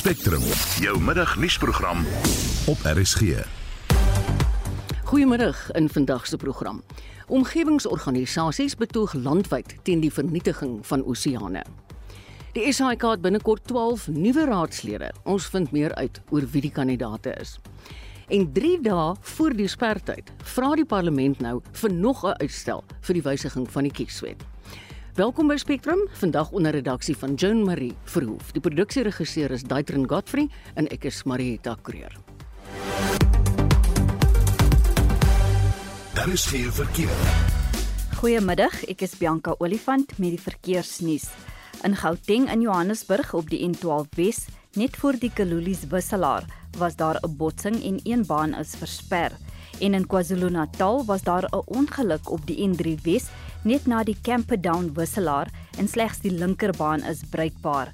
Spectrum, jou middagnuusprogram op RSG. Goeiemiddag in vandag se program. Omgewingsorganisasies betoog landwyd teen die vernietiging van oseane. Die SAIK het binnekort 12 nuwe raadslede. Ons vind meer uit oor wie die kandidaate is. En 3 dae voor die spertyd vra die parlement nou vir nog 'n uitstel vir die wysiging van die kieswet. Welkom by Spectrum, vandag onder redaksie van Joan Marie Verhoef. Die produksieregisseur is Daitrin Godfrey en ek is Marieta Kreer. Daar is geen verkeer. Goeiemiddag, ek is Bianca Olifant met die verkeersnuus. In Gauteng in Johannesburg op die N12 Wes, net voor die Kalulies wisselaar, was daar 'n botsing en een baan is versper. En in KwaZulu-Natal was daar 'n ongeluk op die N3 Wes net na die Camperdown wisselaar en slegs die linkerbaan is bruikbaar.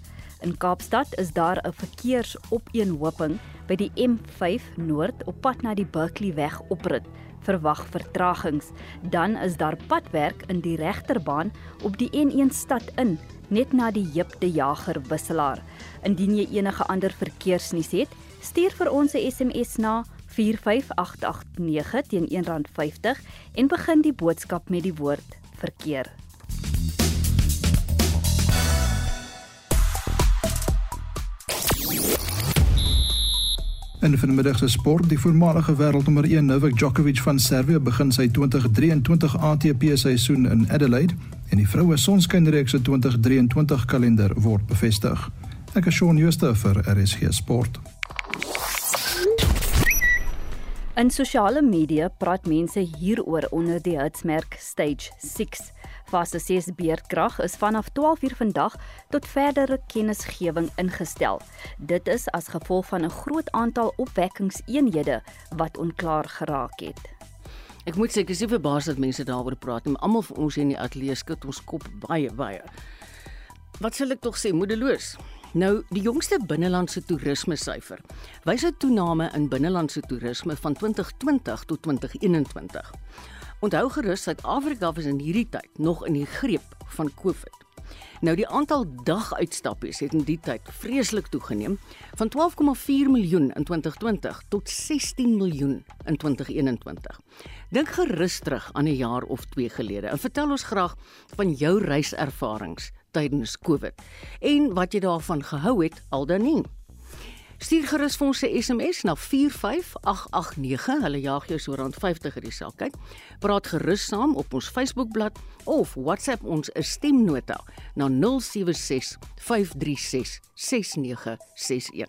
In Kaapstad is daar 'n verkeersopeenhoping by die M5 Noord op pad na die Berkeley weg oprit. Verwag vertragings. Dan is daar padwerk in die regterbaan op die N1 stad in net na die Jip de Jager wisselaar. Indien jy enige ander verkeersnuus het, stuur vir ons 'n SMS na 45889 teen R1.50 en begin die boodskap met die woord verkeer. In vanmiddag se sport, die voormalige wêreldnommer 1 Novak Djokovic van Servië begin sy 2023 ATP seisoen in Adelaide en die vroue sonskynreeks se 2023 kalender word bevestig. Ek is Shaun Schuster vir RSG Sport. In sosiale media praat mense hieroor onder die hitsmerk Stage 6. Fase 6 beerdkrag is vanaf 12uur vandag tot verdere kennisgewing ingestel. Dit is as gevolg van 'n groot aantal opwekkingseenhede wat onklaar geraak het. Ek moet sê ek is nie verbaas dat mense daaroor praat nie, maar almal van ons hier in die ateljee skud ons kop baie baie. Wat sal ek tog sê, moedeloos. Nou, die jongste binnelandse toerisme syfer wys 'n toename in binnelandse toerisme van 2020 tot 2021. Onthou gerus Suid-Afrika was in hierdie tyd nog in die greep van COVID. Nou die aantal daguitstappies het in die tyd vreeslik toegeneem van 12,4 miljoen in 2020 tot 16 miljoen in 2021. Dink gerus terug aan 'n jaar of 2 gelede en vertel ons graag van jou reiservarings tydens COVID en wat jy daarvan gehou het al dan nie. Stuur gerus vir ons 'n SMS na 45889. Hulle jaag jou so rond 50 in die saak. Kyk. Praat gerus saam op ons Facebookblad of WhatsApp ons 'n stemnota na 076 536 6961.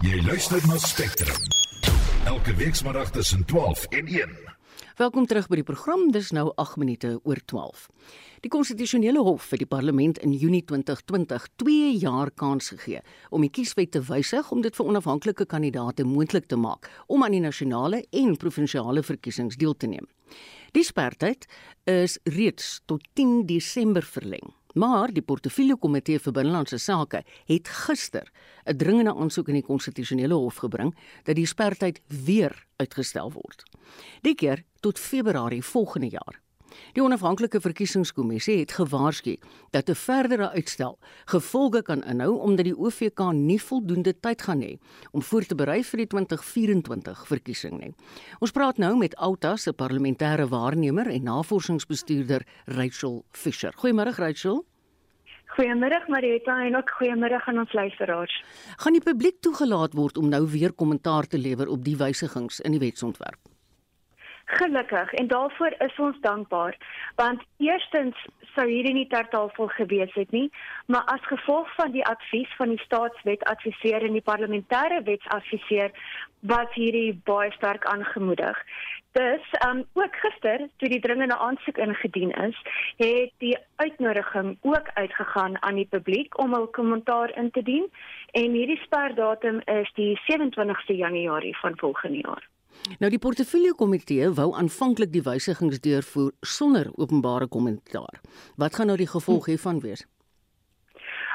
Jy luister na Spectrum. Elke weekmiddag tussen 12 en 1. Welkom terug by die program. Dis nou 8 minute oor 12. Die konstitusionele hof het die parlement in Junie 2020 2 jaar kans gegee om die kieswet te wysig om dit vir onafhanklike kandidaate moontlik te maak om aan die nasionale en provinsiale verkiesings deel te neem. Die spertyd is reeds tot 10 Desember verleng. Maar die portefeulje komitee vir binnelandse sake het gister 'n dringende aansoek in die konstitusionele hof gebring dat die spertyd weer uitgestel word. Die keer tot Februarie volgende jaar. Die onafhanklike verkiesingskommissie het gewaarsku dat 'n verdere uitstel gevolge kan inhou omdat die OVK nie voldoende tyd gaan hê om voor te berei vir die 2024 verkiesing nie. Ons praat nou met Outa se parlementêre waarnemer en navorsingsbestuurder Rachel Fisher. Goeiemôre Rachel. Goeiemôre Marita en ook goeiemôre aan ons luisteraars. Gaan die publiek toegelaat word om nou weer kommentaar te lewer op die wysigings in die wetsontwerp? Gelukkig en daarvoor is ons dankbaar want eerstens sou hierdie nie ter tafel gewees het nie maar as gevolg van die advies van die staatswetadviseur en die parlementêre wetsadviseur was hierdie baie sterk aangemoedig. Dus um ook gister toe die dringende aansoek ingedien is, het die uitnodiging ook uitgegaan aan die publiek om hul kommentaar in te dien en hierdie sperdatum is die 27ste Januarie van volgende jaar. Nou die portefeulje komitee wou aanvanklik die wysigings deurvoer sonder openbare kommentaar. Wat gaan nou die gevolg hiervan wees?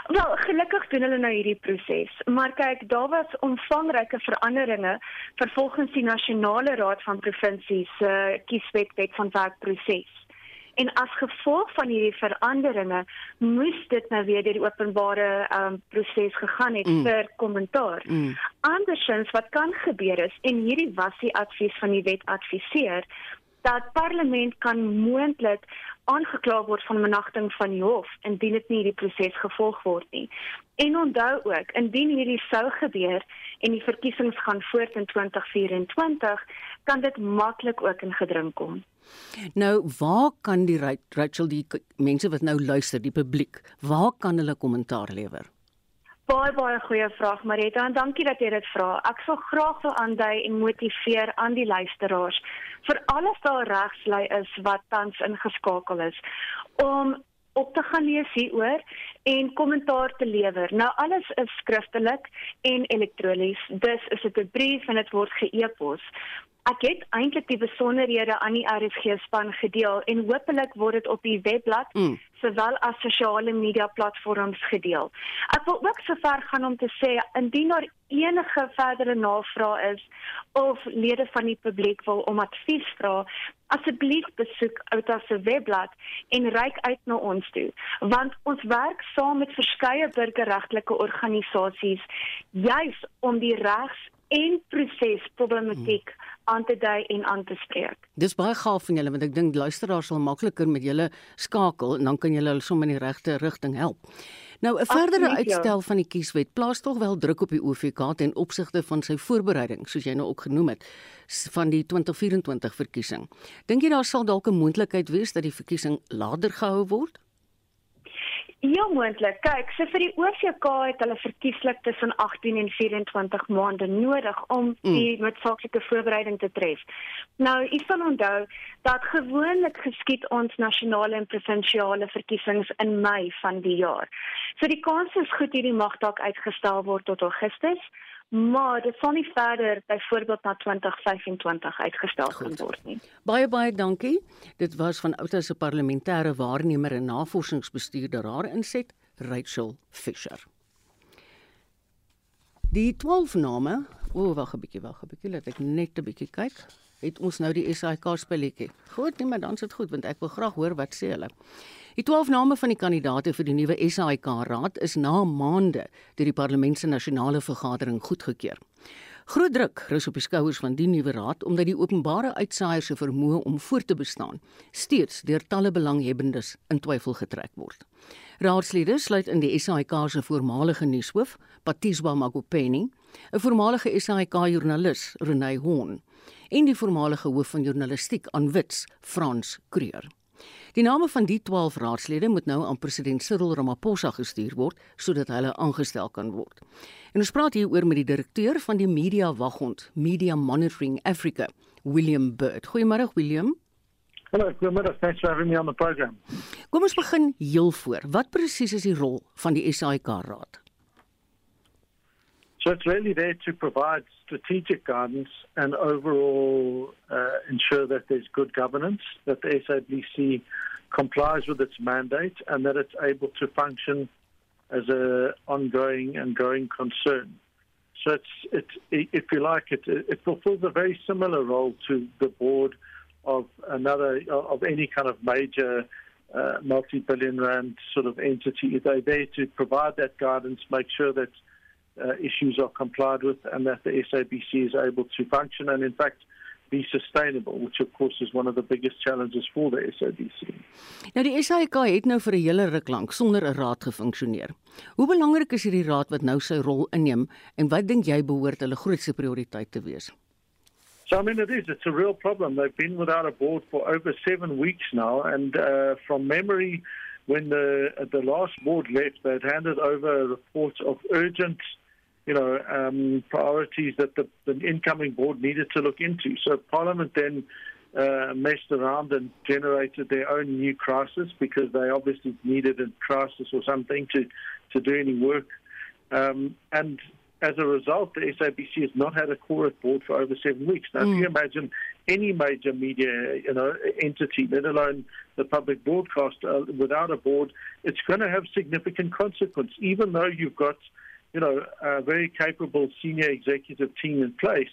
Wel, gelukkig doen hulle nou hierdie proses, maar kyk, daar was omvangryke veranderinge vir volgens die nasionale raad van provinsies se uh, kieswet wet van werk proses. En as gevolg van hierdie veranderinge moes dit nou weer deur die openbare um, proses gegaan het mm. vir kommentaar. Mm. Andersins wat kan gebeur is en hierdie was die advies van die wet adviseer dat parlement kan moontlik aangekla word van benagting van die hof indien dit nie hierdie proses gevolg word nie. En onthou ook, indien hierdie sou gebeur en die verkiesings gaan voort in 2024, kan dit maklik ook in gedring kom. Nou, waar kan die Rachel die mense wat nou luister, die publiek, waar kan hulle kommentaar lewer? Baie baie goeie vraag Marita en dankie dat jy dit vra. Ek sal graag wil aandui en motiveer aan die luisteraars vir alles daar regslei is wat tans ingeskakel is om op te gaan lees hieroor en kommentaar te lewer. Nou alles is skriftelik en elektronies. Dus is dit 'n brief en dit word ge-e-pos. Ek het eintlik die besonderhede aan die RSG span gedeel en hopelik word dit op die webblad mm. Sowel as sosiale media platforms gedeel. Ek wil ook sover gaan om te sê indien daar enige verdere navrae is of lede van die publiek wil om advies vra, asseblief besoek Outa se webblad en reik uit na ons toe, want ons werk saam met verskeie burgerregtelike organisasies juis om die regs en prosesproblematiek hmm aan te dui en aan te spreek. Dis baie gaaf van julle want ek dink luisteraars sal makliker met julle skakel en dan kan julle hulle sommer in die regte rigting help. Nou 'n verdere ja. uitstel van die kieswet plaas tog wel druk op die OVK ten opsigte van sy voorbereiding, soos jy nou ook genoem het, van die 2024 verkiesing. Dink jy daar sal dalk 'n moontlikheid wees dat die verkiesing later gehou word? Ja moontlik. Kyk, so vir die OVK het hulle verkieslik tussen 18 en 24 maande nodig om mm. die noodsaaklike voorbereiding te tref. Nou, u sal onthou dat gewoonlik geskied ons nasionale en provinsiale verkiesings in Mei van die jaar. So die kans is goed hierdie mag dalk uitgestel word tot Augustus maar dit sal nie verder byvoorbeeld na 2025 uitgestel kan word nie. Baie baie dankie. Dit was van Outa se parlementêre waarnemer en navorsingsbestuurder haar inset Rachel Fisher. Die 12 name, o, wag 'n bietjie, wag 'n bietjie, laat ek net 'n bietjie kyk. Het ons nou die SAK spelletjie. Goed, nee, maar dan is dit goed want ek wil graag hoor wat sê hulle. Die 12 name van die kandidaate vir die nuwe SAIK raad is na maande deur die Parlement se nasionale vergadering goedgekeur. Groot druk rus op die skouers van die nuwe raad omdat die openbare uitsaaiers se vermoë om voort te bestaan steeds deur talle belanghebbendes in twyfel getrek word. Raadslede sluit in die SAIK se voormalige nuushoof, Patiswa Magopeni, 'n voormalige SAIK-joernalis, Renay Horn, en die voormalige hoof van journalistiek aan Wits, Frans Kreur. Die name van die 12 raadslede moet nou aan president Cyril Ramaphosa gestuur word sodat hulle aangestel kan word. En ons praat hier oor met die direkteur van die Media Waghond, Media Monitoring Africa, William Bird. Goeiemôre William. Hallo, goeiemôre. Thanks for having me on the program. Kom ons begin heel voor. Wat presies is die rol van die SAIK raad? So it's really there to provide strategic guidance and overall uh, ensure that there's good governance, that the SABC complies with its mandate, and that it's able to function as an ongoing and growing concern. So it's, it, if you like, it, it fulfills a very similar role to the board of another of any kind of major uh, multi-billion rand sort of entity. They're there to provide that guidance, make sure that uh, issues are complied with and that the SABC is able to function and, in fact, be sustainable, which of course is one of the biggest challenges for the SABC. Nou die SAIK het nou vir 'n hele ruk lank sonder 'n raad gefunksioneer. Hoe belangrik is hierdie raad wat nou sy rol inneem en wat dink jy behoort hulle grootste prioriteit te wees? So I mean it is it's a real problem. They've been without a board for over 7 weeks now and uh, from memory when the the last board left they'd handed over reports of urgent you know, um, priorities that the, the, incoming board needed to look into. So Parliament then uh, messed around and generated their own new crisis because they obviously needed a crisis or something to, to do any work. Um, and as a result, the SABC has not had a core board for over seven weeks. Now, mm. if you mm. imagine any major media, you know, entity, let alone the public broadcaster, uh, without a board, it's going to have significant consequence. Even though you've got you know, a very capable senior executive team in place,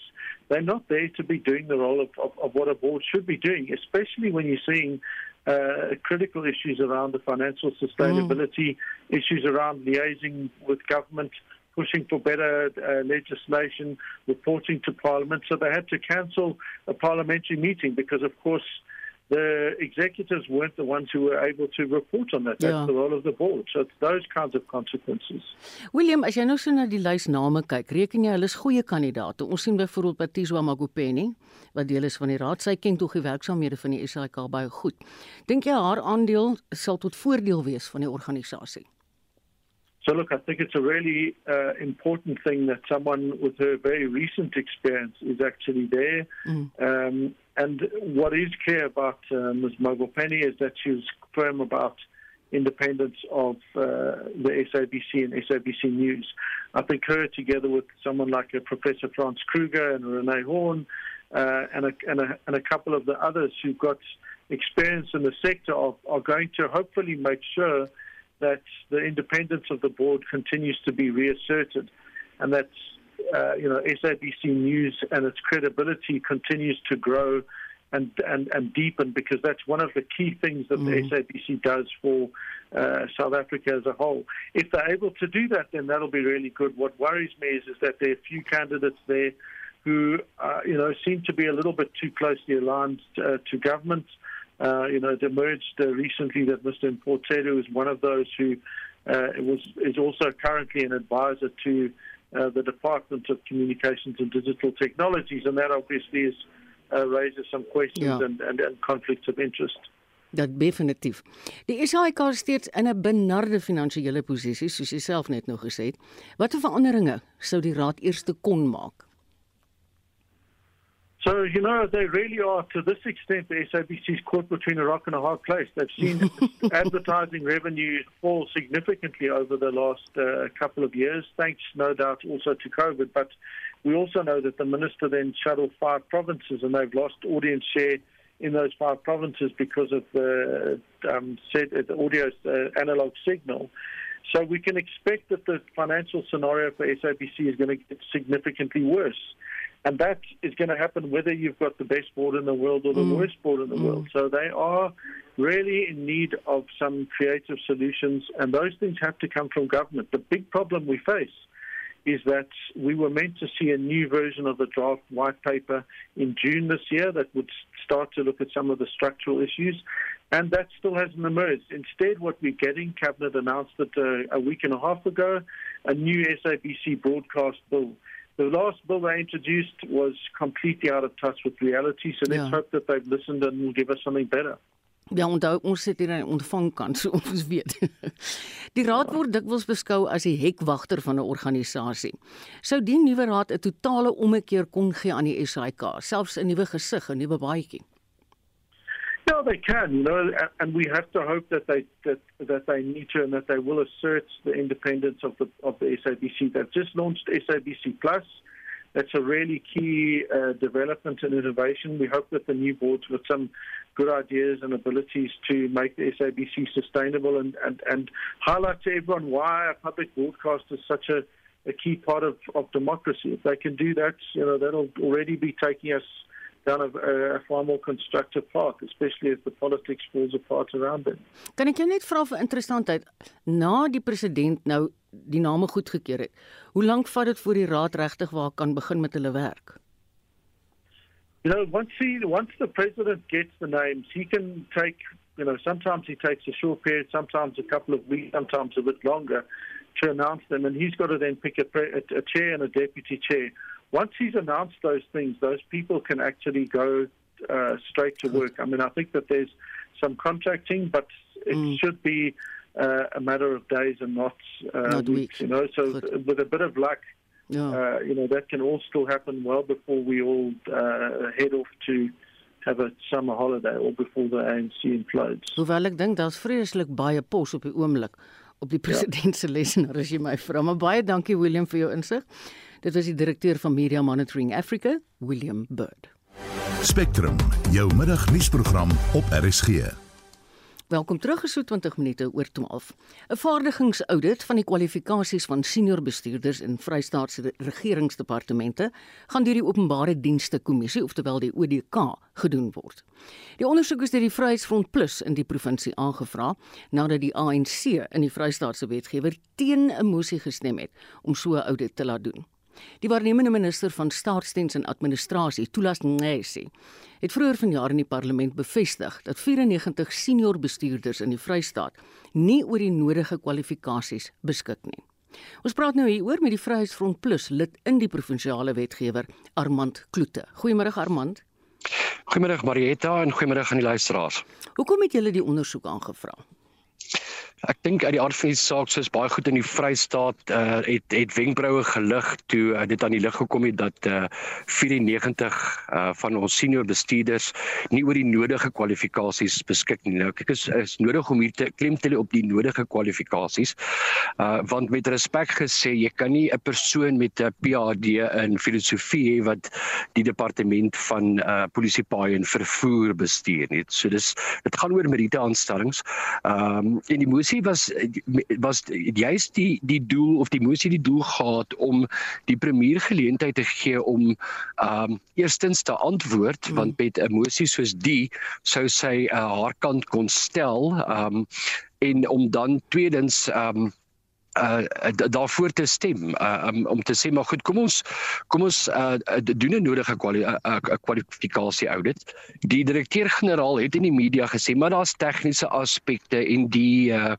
they're not there to be doing the role of, of, of, what a board should be doing, especially when you're seeing uh, critical issues around the financial sustainability, mm. issues around liaising with government, pushing for better uh, legislation, reporting to Parliament. So they had to cancel a parliamentary meeting because, of course, the executives weren't the ones who were able to report on that. That's ja. the role of the board. So it's those kinds of consequences. William, as jy nou so na die lys name kyk, reken jy hulle is goeie kandidaate? Ons sien byvoorbeeld Patricia Magopeni wat deel is van die raad. Sy ken tog die werksaamhede van die SAIK baie goed. Dink jy haar aandeel sal tot voordeel wees van die organisasie? So look, I think it's a really uh, important thing that someone with a very recent experience is actually there. Mm. Um, and what is clear about uh, Ms. Mogopeni is that she's firm about independence of uh, the SABC and SABC News. I think her together with someone like uh, Professor Franz Kruger and Renee Horn uh, and, a, and, a, and a couple of the others who've got experience in the sector are, are going to hopefully make sure that the independence of the board continues to be reasserted and that uh, you know SABC News and its credibility continues to grow and, and, and deepen because that's one of the key things that mm. the SABC does for uh, South Africa as a whole. If they're able to do that, then that'll be really good. What worries me is, is that there are a few candidates there who, uh, you know, seem to be a little bit too closely aligned uh, to government. Uh, you know, it emerged uh, recently that Mr. Importeru is one of those who uh, was is also currently an advisor to uh, the Department of Communications and Digital Technologies, and that obviously is, uh, raises some questions yeah. and, and, and conflicts of interest. Dat definitief. Die SAIK is steeds in 'n benarde finansiële posisie, soos jy self net nou gesê het. Watter veranderinge sou die raad eers te kon maak? So, you know, they really are, to this extent, the SABC's caught between a rock and a hard place. They've seen advertising revenue fall significantly over the last uh, couple of years, thanks, no doubt, also to COVID. But we also know that the minister then shuttled five provinces and they've lost audience share in those five provinces because of the, um, set, the audio uh, analog signal. So we can expect that the financial scenario for SABC is going to get significantly worse. And that is going to happen whether you've got the best board in the world or the mm. worst board in the mm. world. So they are really in need of some creative solutions, and those things have to come from government. The big problem we face is that we were meant to see a new version of the draft white paper in June this year that would start to look at some of the structural issues, and that still hasn't emerged. Instead, what we're getting, Cabinet announced it uh, a week and a half ago, a new SABC broadcast bill. The last bill they introduced was completely out of touch with reality, so let's ja. hope that they've listened and will give us something better. Ja, onthou ons sit hier aan ontvangkant, so ons weet. Die raad word dikwels beskou as die hekwagter van 'n organisasie. Sou die nuwe raad 'n totale ommekeer kon gee aan die SAIK, selfs 'n nuwe gesig, 'n nuwe baadjie? No, they can, you know, and we have to hope that they that that they need to and that they will assert the independence of the of the SABC. They've just launched SABC Plus. That's a really key uh, development and innovation. We hope that the new boards with some good ideas and abilities to make the SABC sustainable and, and, and highlight to everyone why a public broadcast is such a, a key part of, of democracy. If they can do that, you know, that'll already be taking us down a, a far more constructive path, especially as the politics falls apart around it. Kan ek jou net vra vir interessantheid, na die president nou die name goedgekeur het, hoe lank vat dit voor die raad regtig waar kan begin met hulle werk? You know, once he once the president gets the names, he can take, you know, sometimes he takes a short period, sometimes a couple of weeks, sometimes a bit longer to announce them and he's got to then pick a, a, a chair and a deputy chair. Once he's announced those things, those people can actually go uh, straight to work. I mean, I think that there's some contracting, but it mm. should be uh, a matter of days and not, uh, not weeks, weeks, You know, so Good. with a bit of luck, yeah. Uh, you know, that can all still happen well before we all uh, head off to. have a summer holiday or before the ANC implodes. Hoewel ek dink daar's vreeslik baie pos op die oomblik op die ja. president se ja. lesenaar as jy my vra. Maar baie dankie William vir jou insig. Dit was die direkteur van Media Monitoring Africa, William Bird. Spectrum, jou middagnuusprogram op RSG. Welkom terug so 20 minute oor 12. 'n Vaardigingsaudit van die kwalifikasies van senior bestuurders in Vrystaatse regeringsdepartemente gaan deur die Openbare Dienste Kommissie, oftewel die ODK, gedoen word. Die ondersoek is deur die Vryheidsfront Plus in die provinsie aangevra nadat die ANC in die Vrystaatse wetgewer teen 'n mosie gestem het om so 'n audit te laat doen. Die waarnemende minister van Staatsdiens en Administrasie, Thulas Nxesi, het vroeër vanjaar in die parlement bevestig dat 94 senior bestuurders in die Vrystaat nie oor die nodige kwalifikasies beskik nie. Ons praat nou hieroor met die Vryheidsfront Plus lid in die provinsiale wetgewer, Armand Kloete. Goeiemôre Armand. Goeiemôre Marietta en goeiemôre aan die luisteraars. Hoekom het julle die ondersoek aangevra? Ek dink uit die aard van die saak soos baie goed in die Vrystaat uh, het het wenkbroue gelig toe uh, dit aan die lig gekom het dat uh, 94 uh, van ons senior bestuurders nie oor die nodige kwalifikasies beskik nie. Nou kyk is is nodig om hier te klemtel op die nodige kwalifikasies. Uh, want met respek gesê, jy kan nie 'n persoon met 'n PhD in filosofie hê wat die departement van uh, polisie paai en vervoer bestuur nie. So dis dit gaan oor meriete aanstellings. Ehm um, en die moesie was was juist die die doel of die moesie die doel gehad om die premier geleentheid te gee om ehm um, eerstens te antwoord hmm. want met 'n moesie soos die sou sy uh, haar kant kon stel ehm um, en om dan tweedens ehm um, uh daarvoor te stem uh, um, om te sê maar goed kom ons kom ons uh doen 'n nodige kwali uh, kwalifikasie audit. Die direkteur-generaal het in die media gesê maar daar's tegniese aspekte en die uh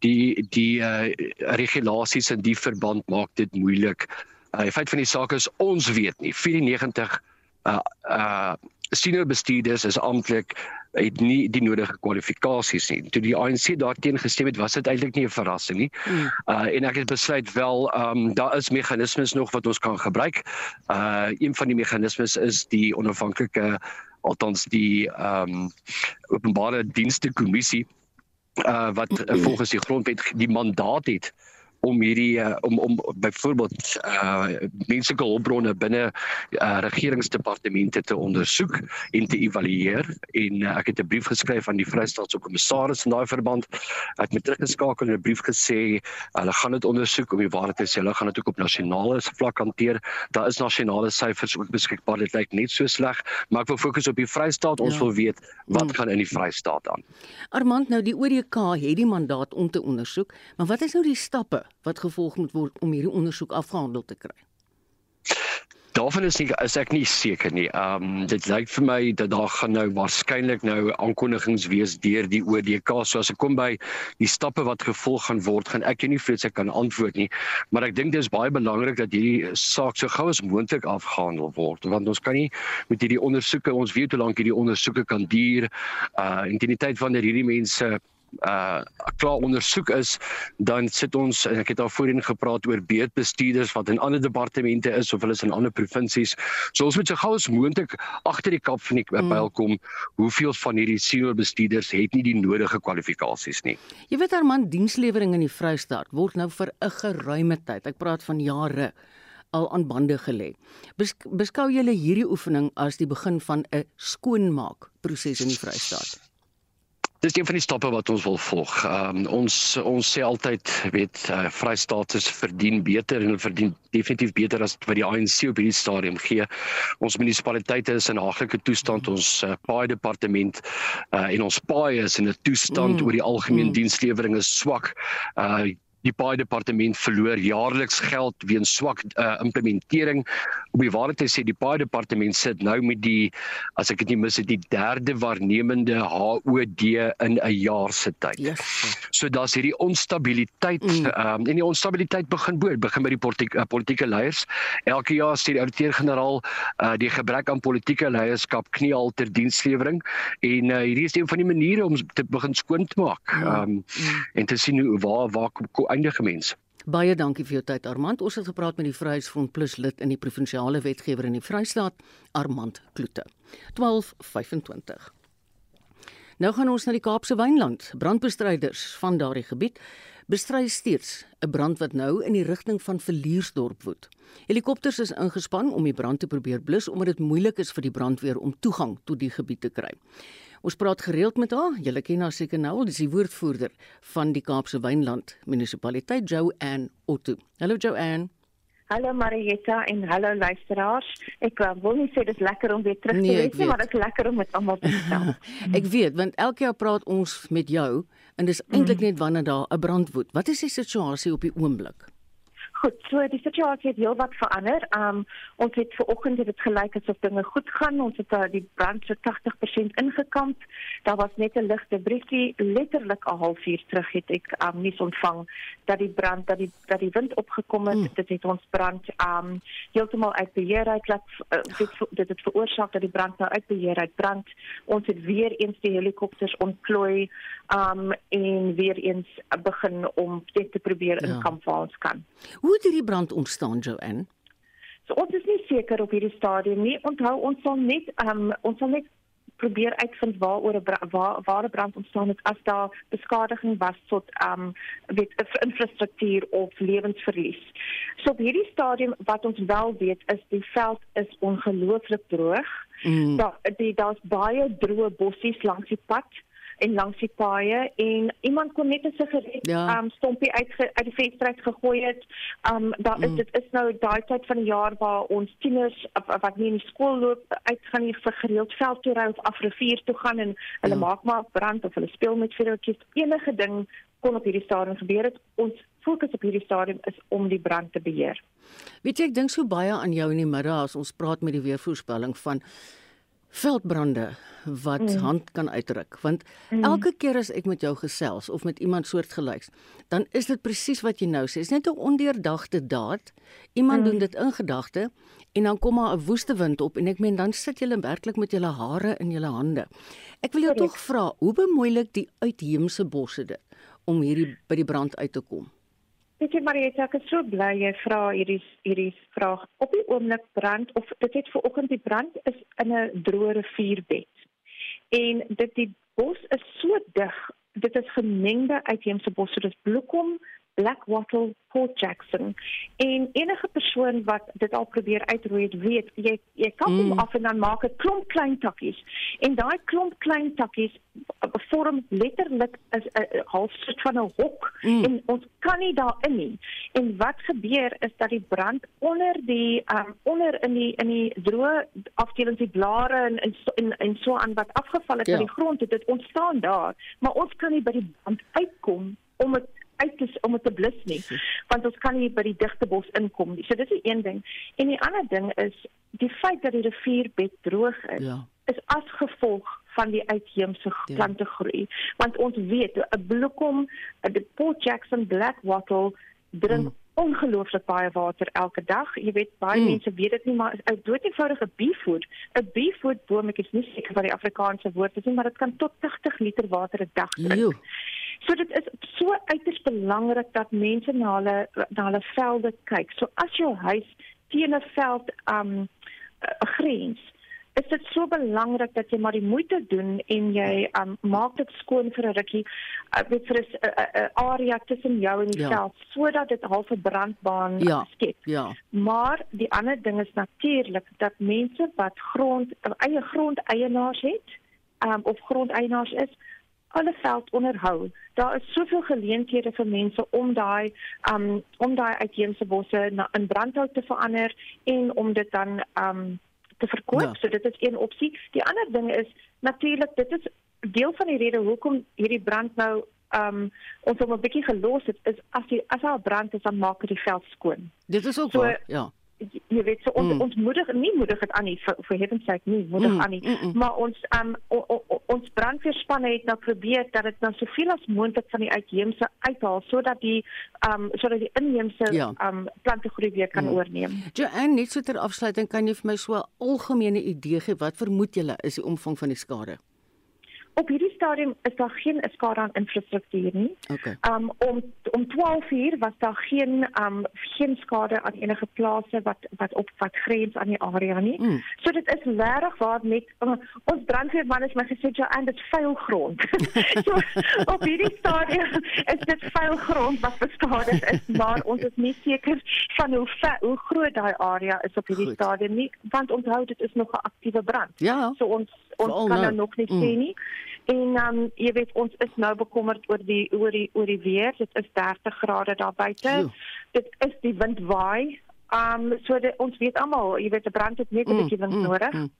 die die uh regulasies in die verband maak dit moeilik. Uh die feit van die saak is ons weet nie 94 uh uh senior bestuurders is amptelik het nie die nodige kwalifikasies nie. Toe die ANC daarteen gestem het, was dit eintlik nie 'n verrassing nie. Hmm. Uh en ek het besluit wel, ehm um, daar is meganismes nog wat ons kan gebruik. Uh een van die meganismes is die onafhanklike althans die ehm um, openbare dienste kommissie uh wat uh, volgens die grondwet die mandaat het om hierdie uh, om om byvoorbeeld uh menslike hulpbronne binne uh regeringsdepartemente te ondersoek en te evalueer en uh, ek het 'n brief geskryf aan die Vrystaatse kommissaris in daai verband. Ek het teruggeskakel en 'n brief gesê hulle gaan dit ondersoek om die waarheid te sê. Hulle gaan dit ook op nasionale vlak hanteer. Daar is nasionale syfers ook beskikbaar. Dit lyk net so sleg, maar ek wil fokus op die Vrystaat. Ons ja. wil weet wat mm. gaan in die Vrystaat aan. Armand, nou die ODK het die mandaat om te ondersoek, maar wat is nou die stappe wat gevolg moet word om hierdie ondersoek afgehandel te kry? Daarvan is nie is ek nie seker nie. Ehm um, dit lyk vir my dat daar gaan nou waarskynlik nou aankondigings wees deur die ODK. So as ek kom by die stappe wat gevolg gaan word, gaan ek nie vrees ek kan antwoord nie. Maar ek dink dit is baie belangrik dat hierdie saak so gou as moontlik afgehandel word want ons kan nie met hierdie ondersoeke, ons weet hoe lank hierdie ondersoeke kan duur. Uh in die tyd wanneer hierdie mense uh klaar ondersoek is dan sit ons en ek het al voorheen gepraat oor beedbestuurders wat in ander departemente is of hulle is in ander provinsies. So ons moet so gou as moontlik agter die kap van die mm. pyl kom hoeveel van hierdie senior bestuurders het nie die nodige kwalifikasies nie. Jy weet Armand dienslewering in die Vrystaat word nou vir 'n geruime tyd. Ek praat van jare al aan bande gelê. Beskou jy hierdie oefening as die begin van 'n skoonmaak proses in die Vrystaat? Dis een van die stappe wat ons wil volg. Um, ons ons sê altyd weet uh, Vrystaat is verdien beter en hulle verdien definitief beter as wat die ANC op hierdie stadium gee. Ons munisipaliteite is in 'n haglike toestand. Ons uh, paai departement uh, en ons paai is in 'n toestand mm. oor die algemeen mm. dienslewering is swak. Uh die baie departement verloor jaarliks geld weens swak uh, implementering. Om die waarheid te sê, die baie departement sit nou met die as ek dit nie mis het, die derde waarnemende HOD in 'n jaar se tyd. Yes. So daar's hierdie onstabiliteit mm. um, en die onstabiliteit begin bo, begin by die politieke uh, politieke leiers. Elke jaar sê die ouditeur-generaal uh, die gebrek aan politieke leierskap kniehalter dienslewering en uh, hierdie is een van die maniere om te begin skoon te maak. Um, mm. en te sien hoe waar waar kom eindige mens. Baie dankie vir jou tyd Armand. Ons het gepraat met die Vryheidsfront Plus lid in die provinsiale wetgewer in die Vrystaat, Armand Kloete. 1225. Nou gaan ons na die Kaapse Wynland. Brandbestryders van daardie gebied bestry steeds 'n brand wat nou in die rigting van Verliersdorp woed. Helikopters is ingespan om die brand te probeer blus omdat dit moeilik is vir die brandweer om toegang tot die gebied te kry. Ons praat gereeld met haar. Julle ken haar seker nou, dis die woordvoerder van die Kaapse Wynland Munisipaliteit, Joanne Otto. Hallo Joanne. Hallo Marietta en hallo luisteraars. Ek uh, wil nie sê dit is lekker om weer terug Nee, te ek wees nie, maar dit is lekker om met almal te gesels. Ek weet want elke jaar praat ons met jou en dis eintlik net wanneer daar 'n brand woed. Wat is die situasie op die oomblik? Goed, so die situasie het heelwat verander. Um ons het ver oggend dit gelyk asof dinge goed gaan. Ons het uh, die brand so 80% ingekamp. Daar was net 'n ligte briefie letterlik 'n halfuur terug het ek um nuus ontvang dat die brand dat die dat die wind opgekom het. Mm. Dit het ons brand um heeltemal uit beheer uit laat uh, dit dit het veroorsaak dat die brand nou uit beheer uit brand. Ons het weer eens die helikopters ontplooi um en weer eens begin om dit te probeer Ja. inkamp waar ons kan. Hoe het hierdie brand ontstaan, Joanne? So ons is nie seker op hierdie stadium nie. Onthou ons sal net um ons sal net probeer uitvind waaroor 'n waar waar 'n brand ontstaan het as daar beskadiging was tot um weet infrastruktuur of lewensverlies. So op hierdie stadium wat ons wel weet is die veld is ongelooflik droog. Mm. Daar die daar's baie droë bossies langs die pad en langs die paaie en iemand kon net 'n sigaret Ja. um stompie uit uit die venster uit gegooi het. Um daar is Mm. dit is nou daai tyd van die jaar waar ons tieners wat nie in die skool loop uitgaan hier vir gereeld veld toe ry of af rivier toe gaan en hulle Ja. maak maar brand of hulle speel met vuurtjies. Enige ding kon op hierdie stadium gebeur het. Ons fokus op hierdie stadium is om die brand te beheer. Weet jy, ek dink so baie aan jou in die middag as ons praat met die weervoorspelling van veldbrande wat mm. hand kan uitruk want mm. elke keer as ek met jou gesels of met iemand soortgelyks dan is dit presies wat jy nou sê is net 'n ondeurdagte daad iemand mm. doen dit in gedagte en dan kom maar 'n woeste wind op en ek meen dan sit jy werklik met julle hare in julle hande ek wil jou tog vra hoe bemoeilik die uitheemse bosse dit om hierdie by die brand uit te kom Weet jy Marieta, ek is so bly jy vra hierdie hierdie vraag. Op die oomblik brand of dit het ver oggend die brand is in 'n droë rivierbed. En dit die bos is so dig. Dit is gemengde uitheemse bosse, dis bloekom, black wattle, Port Jackson. En enige persoon wat dit al probeer uitroei het, weet jy jy kap hom Mm. af en dan maak 'n klomp klein takkies. En daai klomp klein takkies uh, vorm letterlik 'n 'n half soort van 'n hok Mm. en ons kan nie daarin nie. En wat gebeur is dat die brand onder die um onder in die in die droë afdelings die blare en en en, en so aan wat afgeval het Ja. van die grond het dit ontstaan daar, maar ons kan nie by die brand uitkom om dit uit te om dit te blus nie want ons kan nie by die digte bos inkom nie. So dis die een ding. En die ander ding is die feit dat die rivierbed droog is ja is as gevolg van die uitheemse Ja. plante groei. Want ons weet 'n bloekom, 'n Port Jackson black wattle drink Mm. ongelooflik baie water elke dag. Jy weet baie Mm. mense weet dit nie maar 'n doeteenvoudige beefoot, 'n beefoot boom, ek is nie seker wat die Afrikaanse woord is nie, maar dit kan tot 80 liter water 'n dag drink. jo So dit is so uiters belangrik dat mense na hulle na hulle velde kyk. So as jou huis teen 'n veld um 'n grens is dit so belangrik dat jy maar die moeite doen en jy um maak dit skoon vir 'n rukkie uh, weet vir 'n 'n- 'n area tussen jou en die Ja. veld sodat dit half 'n brandbaan Ja. skep. ja Maar die ander ding is natuurlik dat mense wat grond eie grondeienaars het, um of grondeienaars is, hulle veld onderhou. Daar is soveel geleenthede vir mense om daai um om daai uitheemse bosse na in brandhout te verander en om dit dan um te verkoop. Ja. So dit is een opsie. Die ander ding is natuurlik dit is deel van die rede hoekom hierdie brand nou um ons hom 'n bietjie gelos het is as die as daar 'n brand is dan maak dit die veld skoon dit is ook So, waar ja jy- jy weet so ons Mm. mm. ons moedig nie moedig dit aan nie vir vir heaven's sake nie moedig Mm, aan nie mm, mm. maar ons um o, o, o, ons brandweerspanne het nou probeer dat dit nou soveel as moontlik van die uitheemse uithaal sodat die um sodat die inheemse Ja. um plantegroei weer kan Mm. mm. oorneem. Joanne, net so ter afsluiting, kan jy vir my so 'n algemene idee gee wat vermoed julle is die omvang van die skade? Op hierdie stadium is daar geen skade aan infrastruktuur nie. Okay. Um om om 12 uur was daar geen um geen skade aan enige plase wat wat op wat grens aan die area nie. Mm. So dit is regtig waar net uh, ons brandweerman het my gesê ja en dit vuil grond. so op hierdie stadium is dit vuil grond wat beskadig is, maar ons is nie seker van hoe ver, hoe groot daai area is op hierdie Goed. stadium nie, want onthou dit is nog 'n aktiewe brand. Ja. So ons Ons Veral kan nou nou. nog nie Mm. sê nie. En um, jy weet ons is nou bekommerd oor die oor die oor die weer. Dit is 30 grade daar buite. Jo. Dit is die wind waai. Um so dit, ons weet almal, jy weet 'n brand het net 'n Mm, bietjie wind mm, nodig. mm.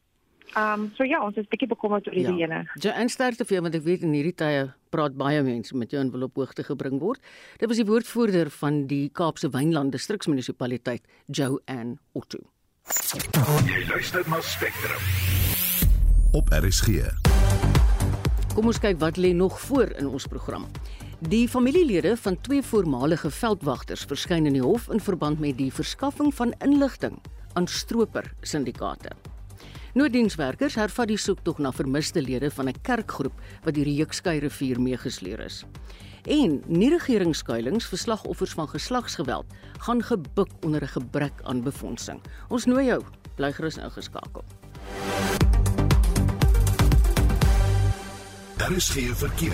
Um so ja, ons is bietjie bekommerd oor die Ja. ene. Ja, en sterkte vir jou want ek weet in hierdie tye praat baie mense met jou en wil op hoogte gebring word. Dit was die woordvoerder van die Kaapse Wynland Distriksmunisipaliteit, Joanne Otto. Jy luister na Spectrum. op RSG. Kom ons kyk wat lê nog voor in ons program. Die familielede van twee voormalige veldwagters verskyn in die hof in verband met die verskaffing van inligting aan stroper syndikaate. Nooddienswerkers hervat die soektog na vermiste lede van 'n kerkgroep wat deur die Jukskei rivier meegesleer is. En nie-regeringsskuilings vir slagoffers van geslagsgeweld gaan gebuk onder 'n gebrek aan befondsing. Ons nooi jou, bly gerus ingeskakel. Daar is geen verkeer.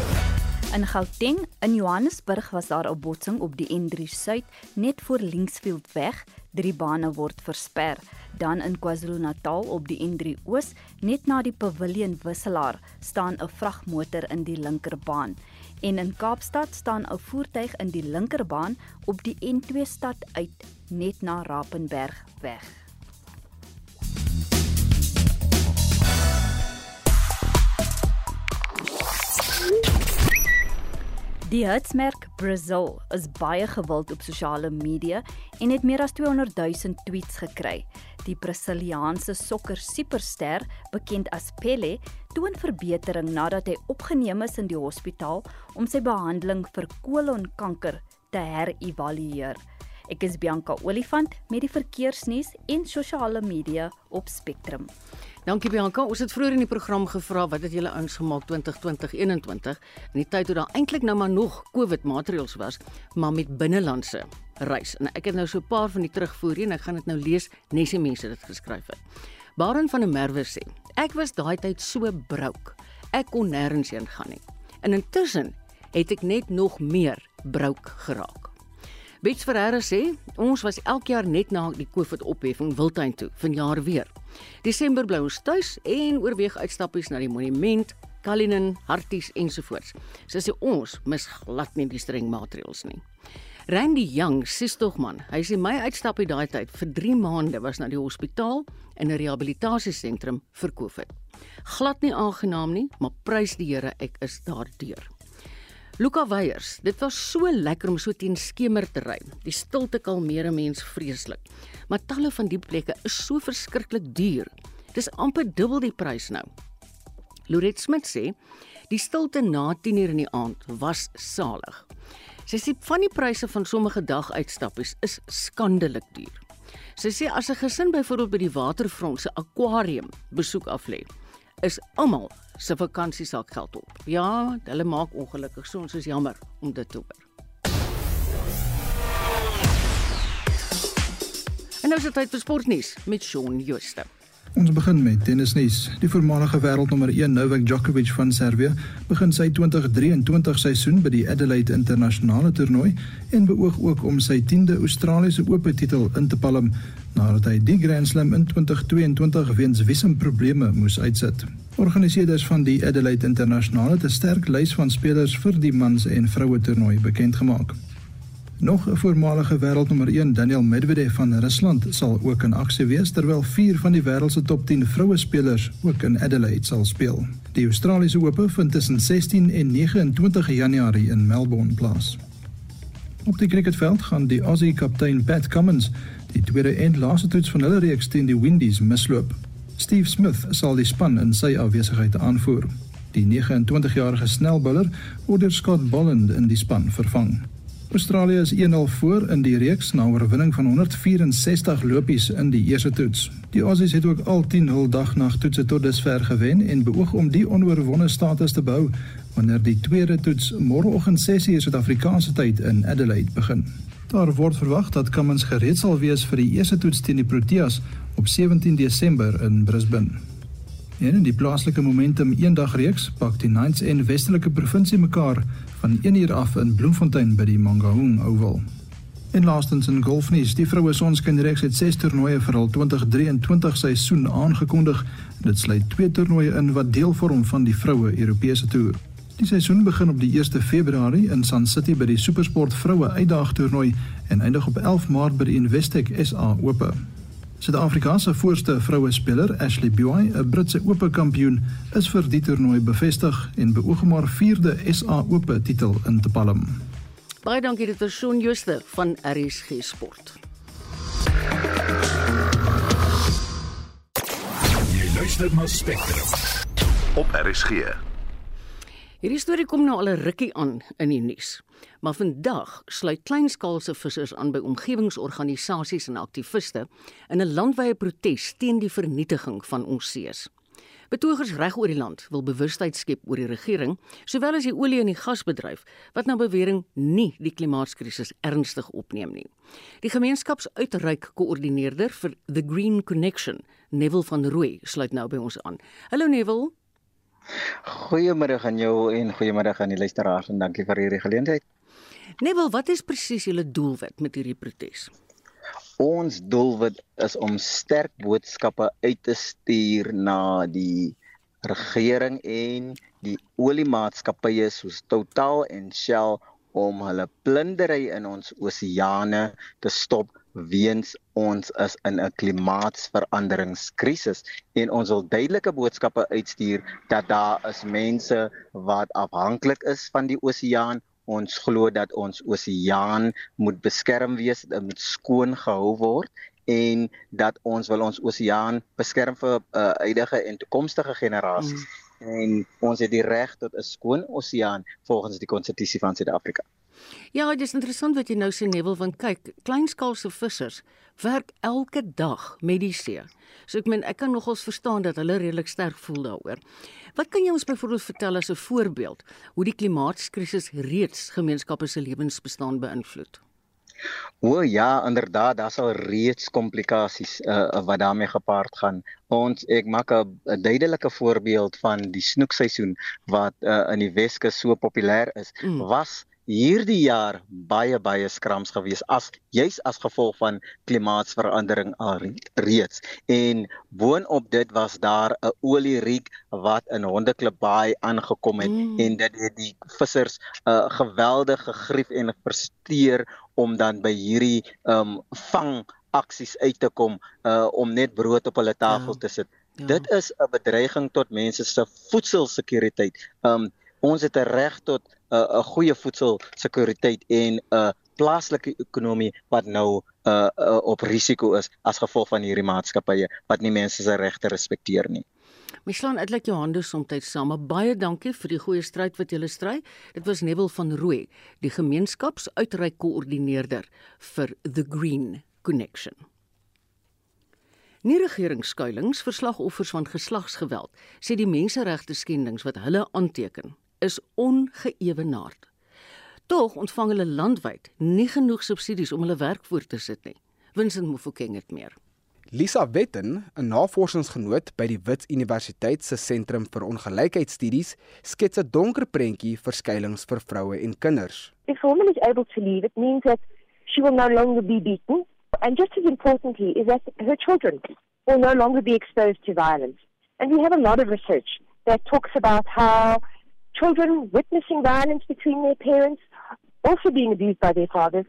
In Gauteng in Johannesburg was daar 'n botsing op die N3 Suid net voor Linksfield weg. Drie bane word versper. Dan in KwaZulu-Natal op die N3 Oos, net na die Pavilion wisselaar, staan 'n vragmotor in die linkerbaan. En in Kaapstad staan 'n voertuig in die linkerbaan op die N2 stad uit net na Rapenberg weg. Die hitsmerk Brazil is baie gewild op sosiale media en het meer as 200 000 tweets gekry. Die Brasiliaanse sokker superster, bekend as Pelé, toon verbetering nadat hy opgeneem is in die hospitaal om sy behandeling vir kolonkanker te herëvalueer. Ek is Bianca Olifant met die verkeersnuus en sosiale media op Spectrum. Dankie Bianca. Ons het vroeër in die program gevra wat het julle ouens gemaak 2020-21 in die tyd toe daar eintlik nou maar nog COVID maatreëls was, maar met binnelandse reis. En ek het nou so 'n paar van die terugvoer hier en ek gaan dit nou lees nes die mense dit geskryf het. Baron van der Merwe sê: "Ek was daai tyd so brouk. Ek kon nêrens heen gaan nie. En intussen het ek net nog meer brouk geraak." Bets Ferreira sê ons was elke jaar net na die COVID opheffing Wildtuin toe, vanjaar weer. Desember bly ons tuis en oorweeg uitstappies na die monument, Cullinan, Harties ensovoorts. Sy sê ons mis glad nie die streng maatreëls nie. Randy Young, sies tog man, hy sê my uitstappie daai tyd vir 3 maande was na die hospitaal en 'n rehabilitasiesentrum vir COVID. Glad nie aangenaam nie, maar prys die Here, ek is daardeur. Luka Weyers, dit was so lekker om so teen skemer te ry. Die stilte kalmeer 'n mens vreeslik. Maar talle van die plekke is so verskriklik duur. Dis amper dubbel die prys nou. Loret Smit sê, die stilte na 10uur in die aand was salig. Sy sê van die pryse van sommige daguitstappies is skandelik duur. Sy sê as 'n gesin byvoorbeeld by die waterfront se akwarium besoek aflê, is almal se vakansiesak geld op. Ja, hulle maak ongelukkig so ons is jammer om dit te hoor. En nou is dit tyd vir sportnuus met Shaun Jooste. Ons begin met tennisnuus. Die voormalige wêreldnommer 1 Novak Djokovic van Servië begin sy 2023 seisoen by die Adelaide Internasionale Toernooi en beoog ook om sy 10de Australiese Ope titel in te palm nadat hy die Grand Slam in 2022 weens wisselprobleme moes uitsit. Organiseerders van die Adelaide Internasionale het 'n sterk lys van spelers vir die mans en vroue toernooi bekend gemaak. Nog 'n voormalige wêreldnommer 1, Daniel Medvedev van Rusland, sal ook in aksie wees terwyl 4 van die wêreld se top 10 vroue spelers ook in Adelaide sal speel. Die Australiese Ope vind tussen 16 en 29 Januarie in Melbourne plaas. Op die cricketveld gaan die Aussie kaptein Pat Cummins die tweede en laaste toets van hulle reeks teen die Windies misloop. Steve Smith sal die span in sy afwesigheid aanvoer. Die 29-jarige snelbouler word deur Scott Bolland in die span vervang. Australië is 1-0 voor in die reeks na oorwinning van 164 lopies in die eerste toets. Die Aussies het ook al 10 hul dagnag toetse tot dusver gewen en beoog om die onoorwonde status te behou wanneer die tweede toets môreoggend 6:00 Suid-Afrikaanse tyd in Adelaide begin. Daar word verwag dat Cummins gereed sal wees vir die eerste toets teen die Proteas op 17 Desember in Brisbane. En in die plaaslike momentum eendagreeks pak die Knights en Westelike Provinsie mekaar van 1 uur af in Bloemfontein by die Mangaung Oval. En laastens in golfnuus, die vroue sonskynreeks het 6 toernooie vir hul 2023 seisoen aangekondig. Dit sluit twee toernooie in wat deel vorm van die vroue Europese toer. Die seisoen begin op die 1 Februarie in Sun City by die Supersport Vroue Uitdagtoernooi en eindig op 11 Maart by die Investec SA Ope. Suid-Afrikaanse voorste vroue speler Ashley Buy, 'n Britse Ope kampioen, is vir die toernooi bevestig en beoog om haar 4de SA Ope titel in te palm. Baie dankie dit is Shaun Jooste van RSG Sport. Jy luister na Spectrum. Op RSG. Hierdie storie kom nou al 'n rukkie aan in die nuus. Maar vandag sluit kleinskaalse vissers aan by omgewingsorganisasies en aktiviste in 'n landwyse protes teen die vernietiging van ons see's. Betogers reg oor die land wil bewustheid skep oor die regering, sowel as die olie en die gasbedryf wat nou bewering nie die klimaatskrisis ernstig opneem nie. Die gemeenskapsuitreik koördineerder vir The Green Connection, Neville van Rooi, sluit nou by ons aan. Hallo Neville. Goeiemôre aan jou en goeiemôre aan die luisteraars en dankie vir hierdie geleentheid. Neville, wat is presies julle doelwit met hierdie protes? Ons doelwit is om sterk boodskappe uit te stuur na die regering en die oliemaatskappye soos Total en Shell om hulle plundering in ons oseane te stop weens ons is in 'n klimaatsveranderingskrisis en ons wil duidelike boodskappe uitstuur dat daar is mense wat afhanklik is van die oseaan. Ons glo dat ons oseaan moet beskerm wees dit moet skoon gehou word en dat ons wil ons oseaan beskerm vir uh, huidige en toekomstige generasies mm. en ons het die reg tot 'n skoon oseaan volgens die konstitusie van Suid-Afrika Ja, dit is interessant wat jy nou sê Neville want kyk, kleinskaalse vissers werk elke dag met die see. So ek meen ek kan nogals verstaan dat hulle redelik sterk voel daaroor. Wat kan jy ons byvoorbeeld vertel as 'n voorbeeld hoe die klimaatskrisis reeds gemeenskappe se lewensbestaan beïnvloed? O ja, inderdaad, daar sal reeds komplikasies uh, wat daarmee gepaard gaan. Ons ek maak 'n duidelike voorbeeld van die snoekseisoen wat uh, in die Weskus so populêr is. Mm. Was hierdie jaar baie baie skrams gewees as juis as gevolg van klimaatsverandering alreeds en boonop dit was daar 'n olieriek wat in Hondeklip Baai aangekom het mm. en dit het die vissers 'n uh, geweldige grief en frustreer om dan by hierdie um vang aksies uit te kom uh, om net brood op hulle tafel ja. te sit. Ja. Dit is 'n bedreiging tot mense se voedselsekuriteit. Um ons het 'n reg tot 'n uh, 'n goeie voedselsekuriteit en 'n uh, plaaslike ekonomie wat nou uh, uh, op risiko is as gevolg van hierdie maatskappye wat nie mense se regte respekteer nie. Mislaan uitlik jou hande soms saam. Baie dankie vir die goeie stryd wat julle stry. Dit was Neville van Rooi, die gemeenskapsuitreik koördineerder vir The Green Connection. Nie regeringsskuilings vir slagoffers van geslagsgeweld sê die menseregte skendings wat hulle aanteken is ongeëwenaard. Tog ontvang hulle landwyd nie genoeg subsidies om hulle werk voort te sit nie. Vincent Mofokeng het meer. Lisa Wetten, 'n navorsingsgenoot by die Wits Universiteit se Sentrum vir Ongelykheidstudies, skets 'n donker prentjie vir skuilings vir vroue en kinders. If a woman is able to leave, it means that she will no longer be beaten, and just as importantly is that her children will no longer be exposed to violence. And we have a lot of research that talks about how children witnessing violence between their parents, also being abused by their fathers,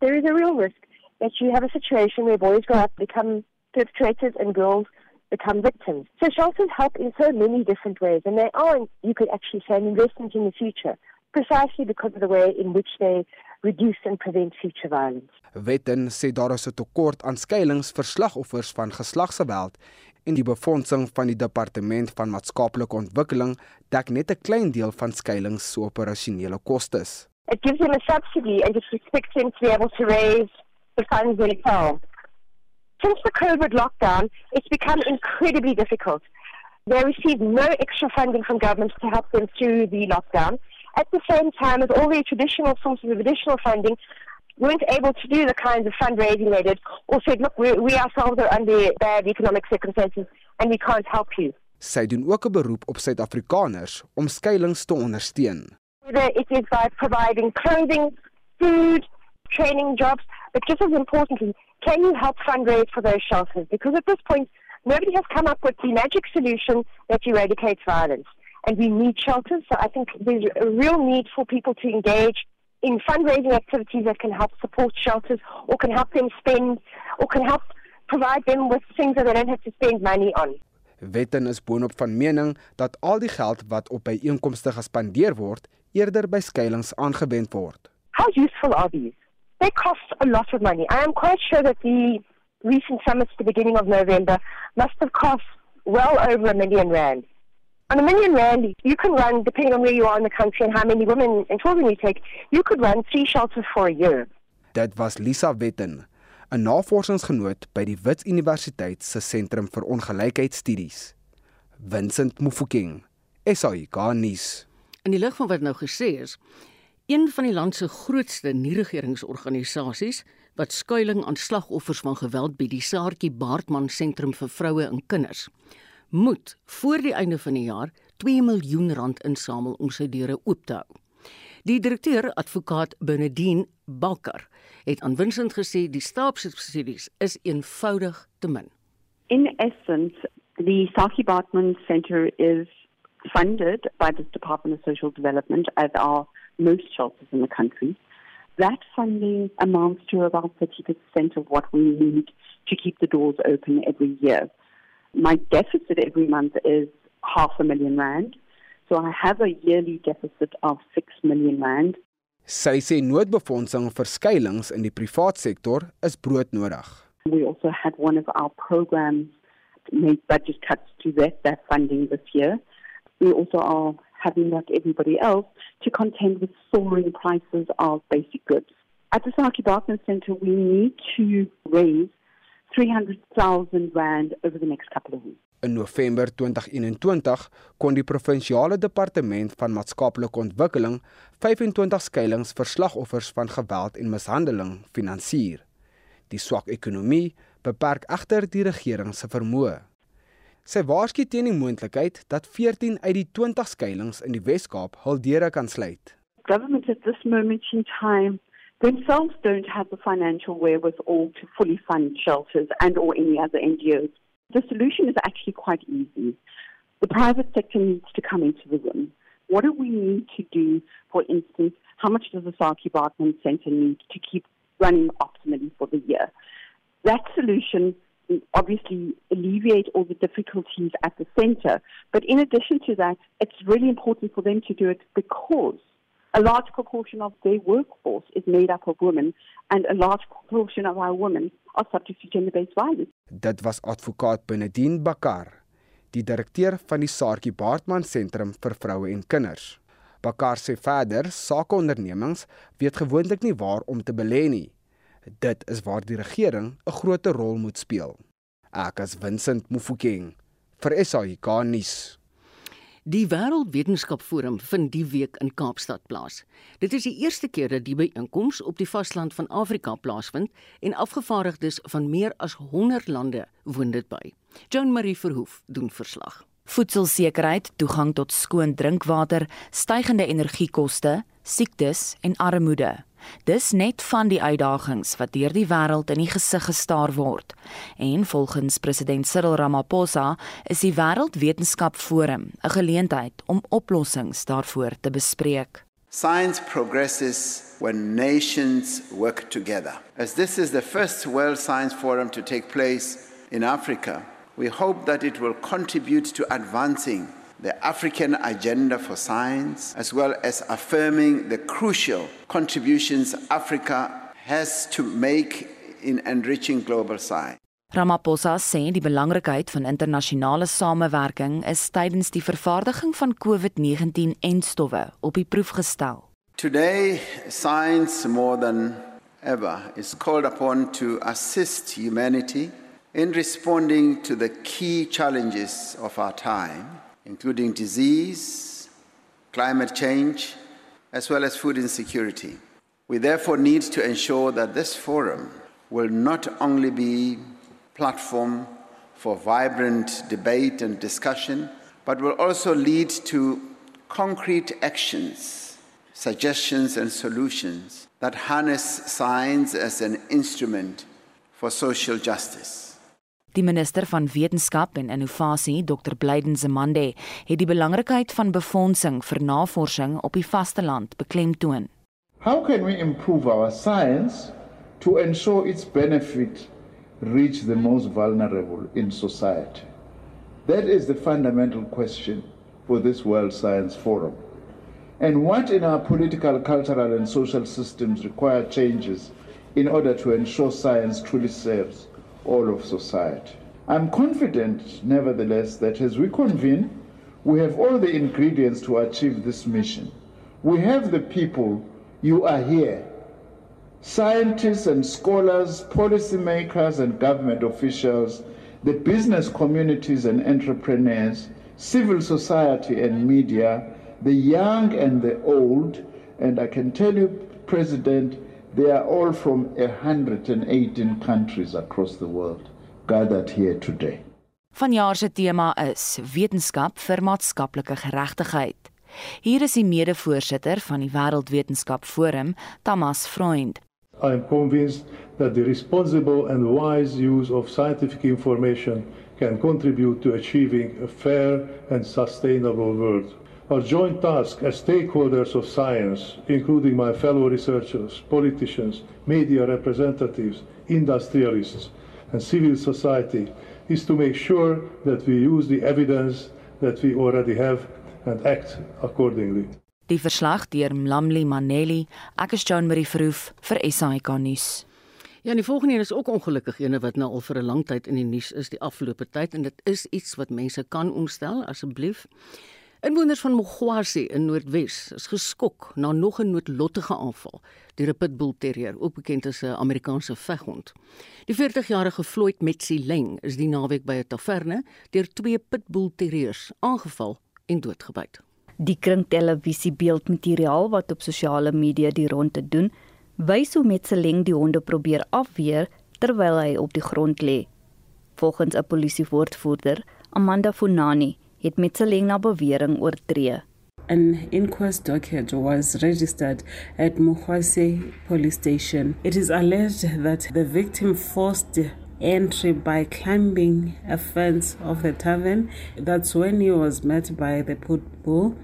there is a real risk that you have a situation where boys grow up, become perpetrators, and girls become victims. So shelters help in so many different ways, and they are, you could actually say, an investment in the future, precisely because of the way in which they reduce and prevent future violence. Wetten sê daar is 'n tekort aan skuilings vir slagoffers van geslagsgeweld en die befondsing van die departement van maatskaplike ontwikkeling dek net 'n klein deel van skuilings se operasionele kostes. It gives them a subsidy and expects them to be able to raise the funds themselves. Since the COVID lockdown, it's become incredibly difficult. They receive no extra funding from governments to help them through the lockdown. At the same time, with all the traditional sources of additional funding, weren't able to do the kinds of fundraising they did or said, look, we, we ourselves are under bad economic circumstances and we can't help you. Sy doen ook 'n beroep op Suid-Afrikaners om skuilings te ondersteun. Whether it is by providing clothing, food, training jobs, but just as importantly, can you help fundraise for those shelters? Because at this point, nobody has come up with the magic solution that eradicates violence. And we need shelters. So I think there's a real need for people to engage in fundraising activities that can help support shelters or can help them spend or can help provide them with things that they don't have to spend money on. Wetten is boonop van mening dat al die geld wat op byeenkomste gespandeer word, eerder by skuilings aangewend word. How useful are these? They cost a lot of money. I am quite sure that the recent summits at the beginning of November must have cost well over a million rand. On a million rand, you can run, depending on where you are in the country and how many women and children you take, you could run three shelters for a year. Dit was Lisa Wetten, 'n navorsingsgenoot by die Wits Universiteit se Sentrum vir Ongelykheidstudies. Vincent Mufokeng, SAK nuus. In die lig van wat nou gesê is, een van die land se grootste nie-regeringsorganisasies wat skuilings aan slagoffers van geweld bied, die Saartjie Baartman Sentrum vir vroue en kinders, moet voor die einde van die jaar 2 miljoen rand insamel om sy deure oop te hou. Die direkteur, advokaat Benedien Bakker, het aan Vincent gesê die staapsubsidies is eenvoudig te min. In essence, the Saki Bartman Center is funded by the Department of Social Development as are most shelters in the country. That funding amounts to about 30% of what we need to keep the doors open every year. My deficit every month is half a million rand. So I have a yearly deficit of 6 million rand. Sy sê noodbefondsing vir skuilings in die privaat sektor is broodnodig. We also had one of our programs made budget cuts to that, that funding this year. We also are having, like everybody else, to contend with soaring prices of basic goods. At the Saki Barton Centre, we need to raise 300,000 Rand over the next couple of weeks. In November 2021 kon die provinsiale departement van maatskaplike ontwikkeling 25 skuilings vir slagoffers van geweld en mishandeling finansier. Die swak ekonomie beperk egter die regering se vermoë. Sy waarsku teen die moontlikheid dat 14 uit die 20 skuilings in die Wes-Kaap hul deure kan sluit. Government at this moment in time themselves don't have the financial wherewithal to fully fund shelters and or any other NGOs. The solution is actually quite easy. The private sector needs to come into the room. What do we need to do, for instance, how much does the Saki Bartman Centre need to keep running optimally for the year? That solution obviously alleviate all the difficulties at the centre, but in addition to that, it's really important for them to do it because a large proportion of their workforce is made up of women, and a large proportion of our women are subject to gender-based violence. Dit was advokaat Benedien Bakar, die direkteur van die Saartjie Baartman Sentrum vir vroue en kinders. Bakar sê verder, sakeondernemings weet gewoonlik nie waar om te belê nie. Dit is waar die regering 'n groot rol moet speel. Ek as Vincent Mufokeng vir SAK nuus. Die Wêreldwetenskapforum vind die week in Kaapstad plaas. Dit is die eerste keer dat die byeenkoms op die vasteland van Afrika plaasvind en afgevaardigdes van meer as 100 lande woon dit by. Joan Marie Verhoef doen verslag. Voedselsekerheid, toegang tot skoon drinkwater, stygende energiekoste, siektes en armoede. Dis net van die uitdagings wat deur die wêreld in die gesig gestaar word. En volgens president Cyril Ramaphosa is die Wêreldwetenskap Forum 'n geleentheid om oplossings daarvoor te bespreek. Science progresses when nations work together. As this is the first World Science Forum to take place in Africa, we hope that it will contribute to advancing the African agenda for science, as well as affirming the crucial contributions Africa has to make in enriching global science. Ramaphosa sê die belangrikheid van internasionale samewerking is tydens die vervaardiging van COVID-19 en stowwe op die proef gestel. Today, science more than ever is called upon to assist humanity in responding to the key challenges of our time including disease, climate change, as well as food insecurity. We therefore need to ensure that this forum will not only be platform for vibrant debate and discussion, but will also lead to concrete actions suggestions, and solutions that harness science as an instrument for social justice. Die minister van wetenskap en innovasie, Dr. Blyden Zemande, het die belangrikheid van befondsing vir navorsing op die vasteland beklemtoon. How can we improve our science to ensure its benefit reach the most vulnerable in society? That is the fundamental question for this World Science Forum. And what in our political, cultural, and social systems require changes in order to ensure science truly serves all of society? I'm confident, nevertheless, that as we convene, we have all the ingredients to achieve this mission. We have the people, you are here. Scientists and scholars, policymakers and government officials, the business communities and entrepreneurs, civil society and media, the young and the old, and I can tell you, President, they are all from 118 countries across the world gathered here today. Vanjaar se tema is wetenskap vir maatskaplike geregtigheid. Hier is die mede-voorsitter van die Wêreldwetenskap Forum, Thomas Freund. I am convinced that the responsible and wise use of scientific information can contribute to achieving a fair and sustainable world. Our joint task as stakeholders of science, including my fellow researchers, politicians, media representatives, industrialists, and civil society, is to make sure that we use the evidence that we already have and act accordingly. Die verslag deur Mlamli Maneli, ek is Joan Marie Verhoef vir SAK nuus. Ja, die volgende een is ook ongelukkig ene wat nou al vir 'n lang tyd in die nuus is die afgelope tyd en dit is iets wat mense kan ontstel asseblief. Inwoners van Mogwasi in Noordwes is geskok na nog 'n noodlottige aanval deur 'n pitbull terrier, ook bekend as 'n Amerikaanse veghond. Die 40-jarige Floyd Metsileng is die naweek by 'n taverne deur twee pitbull terriers aangeval en doodgebyt. Die kring televisie beeldmateriaal wat op sosiale media die ronde doen, wys hoe Metseleng die honde probeer afweer terwyl hy op die grond lê. Volgens 'n polisiewoordvoerder, Amanda Funani, het Metseleng na bewering oortree. An inquest docket was registered at Mukhwase police station. It is alleged that the victim forced entry by climbing a fence of the tavern. That's when he was met by the pit bull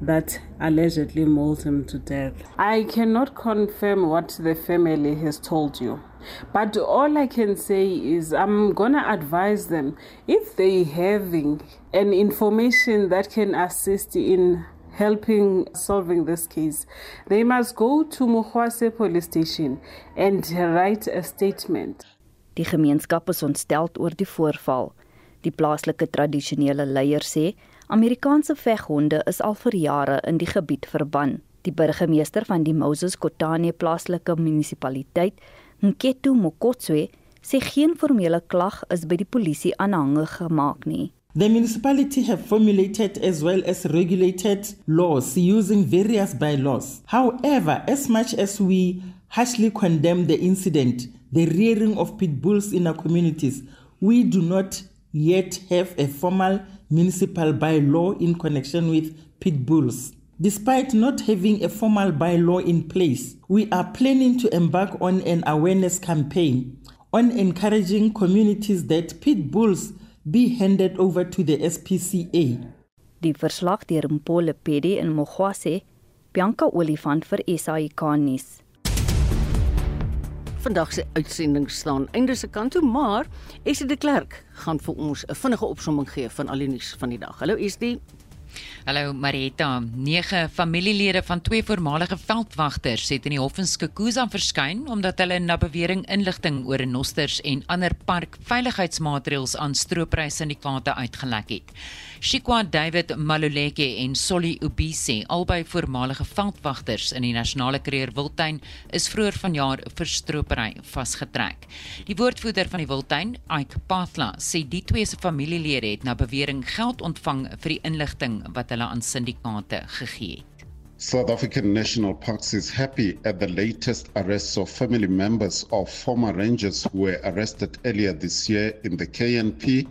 that allegedly mauled him to death. I cannot confirm what the family has told you. But all I can say is I'm gonna advise them if they having an information that can assist in helping solving this case, they must go to Mukhwase police station and write a statement. Die gemeenskap is ontstel oor die voorval. Die plaaslike tradisionele leier sê Amerikaanse veghonde is al vir jare in die gebied verban. Die burgemeester van die Moses Kotane plaaslike munisipaliteit, Nketu Mokotswe, sê geen formele klag is by die polisie aanhange gemaak nie. The municipality have formulated as well as regulated laws using various bylaws. However, as much as we harshly condemn the incident, the rearing of pit bulls in our communities, we do not yet have a formal municipal bylaw in connection with pit bulls. Despite not having a formal bylaw in place, we are planning to embark on an awareness campaign on encouraging communities that pit bulls be handed over to the SPCA. Die verslag deur Mpole Pedi in Mogwase, Bianca Olifant vir SAK nuus. Vandag se uitsending staan einde se kant toe, maar Esie de Klerk gaan vir ons 'n vinnige opsomming gee van al die nuus van die dag. Hallo Esie. Hallo Marita, nege familielede van twee voormalige veldwagters het in die hof in Skukuza verskyn omdat hulle na bewering inligting oor renosters en ander park veiligheidsmaatreëls aan stroopry syndikaate uitgelek het. Shikwa David Maluleke en Solly Ubisi, albei voormalige veldwagters in die Nasionale Kreer Wildtuin, is vroeër vanjaar vir stropery vasgetrek. Die woordvoerder van die Wildtuin, Ike Pathla, sê die twee se familielede het na bewering geld ontvang vir die inligting wat hulle aan syndikaate gegee het. South African National Parks is happy at the latest arrests of family members of former rangers who were arrested earlier this year in the KNP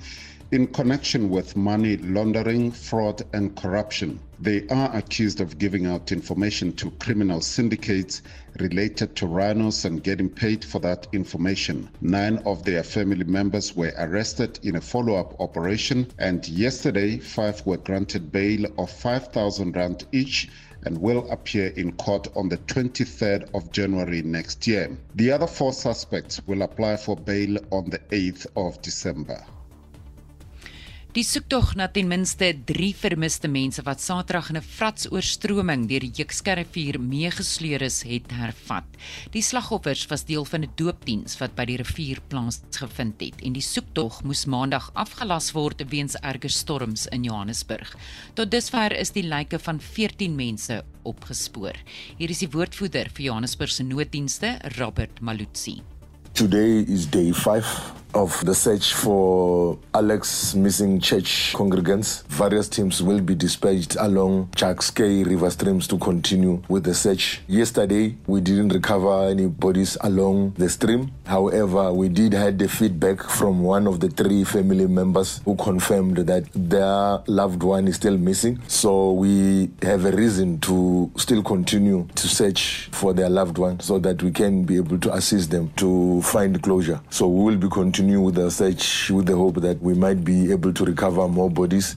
in connection with money laundering, fraud, and corruption. They are accused of giving out information to criminal syndicates related to rhinos and getting paid for that information. Nine of their family members were arrested in a follow up operation, and yesterday, five were granted bail of 5,000 Rand each and will appear in court on the 23rd of January next year. The other four suspects will apply for bail on the 8th of December. Die soektog na ten minste 3 vermiste mense wat Saterdag in 'n vratsoorstroming deur die Jukskerivier meegesleer is, het hervat. Die slagoffers was deel van 'n doopdiens wat by die rivier plaasgevind het en die soektog moes Maandag afgelas word weens erge storms in Johannesburg. Tot dusver is die lyke van 14 mense opgespoor. Hier is die woordvoerder vir Johannesburg se nooddienste, Robert Malutsi. Today is day 5 of the search for Alex missing church congregants. Various teams will be dispatched along K river streams to continue with the search. Yesterday, we didn't recover any bodies along the stream. However, we did have the feedback from one of the three family members who confirmed that their loved one is still missing. So we have a reason to still continue to search for their loved one so that we can be able to assist them to find closure. So we will be continuing continue with search with the hope that we might be able to recover more bodies.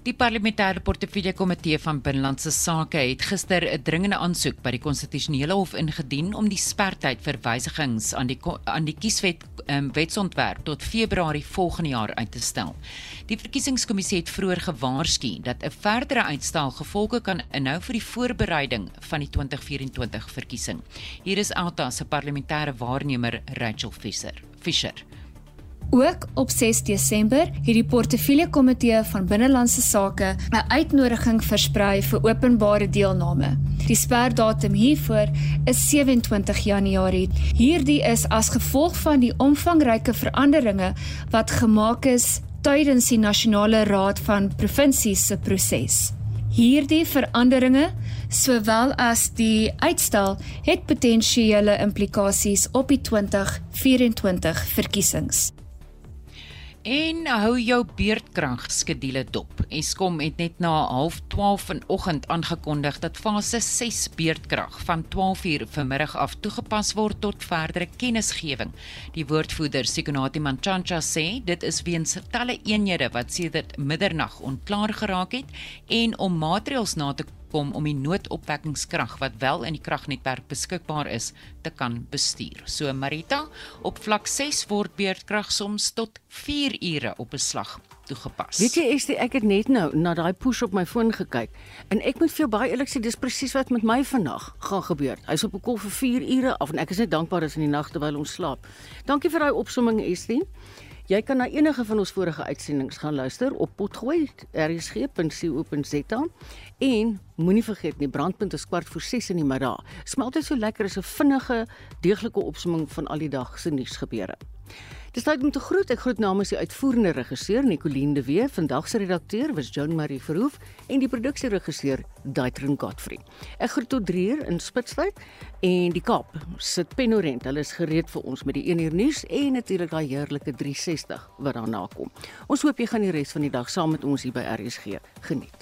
Die parlementêre portefeulje komitee van binnelandse sake het gister 'n dringende aansoek by die konstitusionele hof ingedien om die sperdatum vir wysigings aan die aan die kieswet um, wetsontwerp tot Februarie volgende jaar uit te stel. Die verkiesingskommissie het vroeër gewaarsku dat 'n verdere uitstel gevolge kan inhou vir die voorbereiding van die 2024 verkiesing. Hier is Alta se parlementêre waarnemer Rachel Fischer. Fischer. Ook op 6 Desember het die portefeulje komitee van binnelandse sake 'n uitnodiging versprei vir openbare deelname. Die sperdatum hiervoor is 27 Januarie. Hierdie is as gevolg van die omvangryke veranderinge wat gemaak is tydens die nasionale raad van provinsies se proses. Hierdie veranderinge, sowel as die uitstel, het potensiële implikasies op die 2024 verkiesings. En hou jou beerdkrag skedule dop. Eskom het net na 12:30 vanoggend aangekondig dat fase 6 beerdkrag van 12:00 vanmiddag af toegepas word tot verdere kennisgewing. Die woordvoerder Sekonati Manchancha sê dit is weens talle eenhede wat sedert middernag onklaar geraak het en om maatreëls na te kom om die noodopwekkingskrag wat wel in die kragnetwerk beskikbaar is te kan bestuur. So Marita, op vlak 6 word beurtkrag soms tot 4 ure op 'n slag toegepas. Weet jy, ek, ek het net nou na daai push op my foon gekyk en ek moet vir jou baie eerlik sê dis presies wat met my vandag gaan gebeur. Hy's op 'n kol vir 4 ure af en ek is net dankbaar dat in die nag terwyl ons slaap. Dankie vir daai opsomming Estien. Jy kan na enige van ons vorige uitsendings gaan luister op potgooi rsg.co.za En moenie vergeet nie, brandpunt is kwart voor 6 in die middag. Smelt dit so lekker as 'n vinnige, deeglike opsomming van al die dag se nuusgebeure. Dis tyd om te groet. Ek groet namens die uitvoerende regisseur Nicoline de Wee, vandag se redakteur was Joan Marie Verhoef en die produksieregisseur Daitrin Godfrey. Ek groet tot 3 uur in Spitsbergen en die Kaap. Sit Penorent, hulle is gereed vir ons met die 1 uur nuus en natuurlik daai heerlike 360 wat daarna kom. Ons hoop jy gaan die res van die dag saam met ons hier by RSG geniet.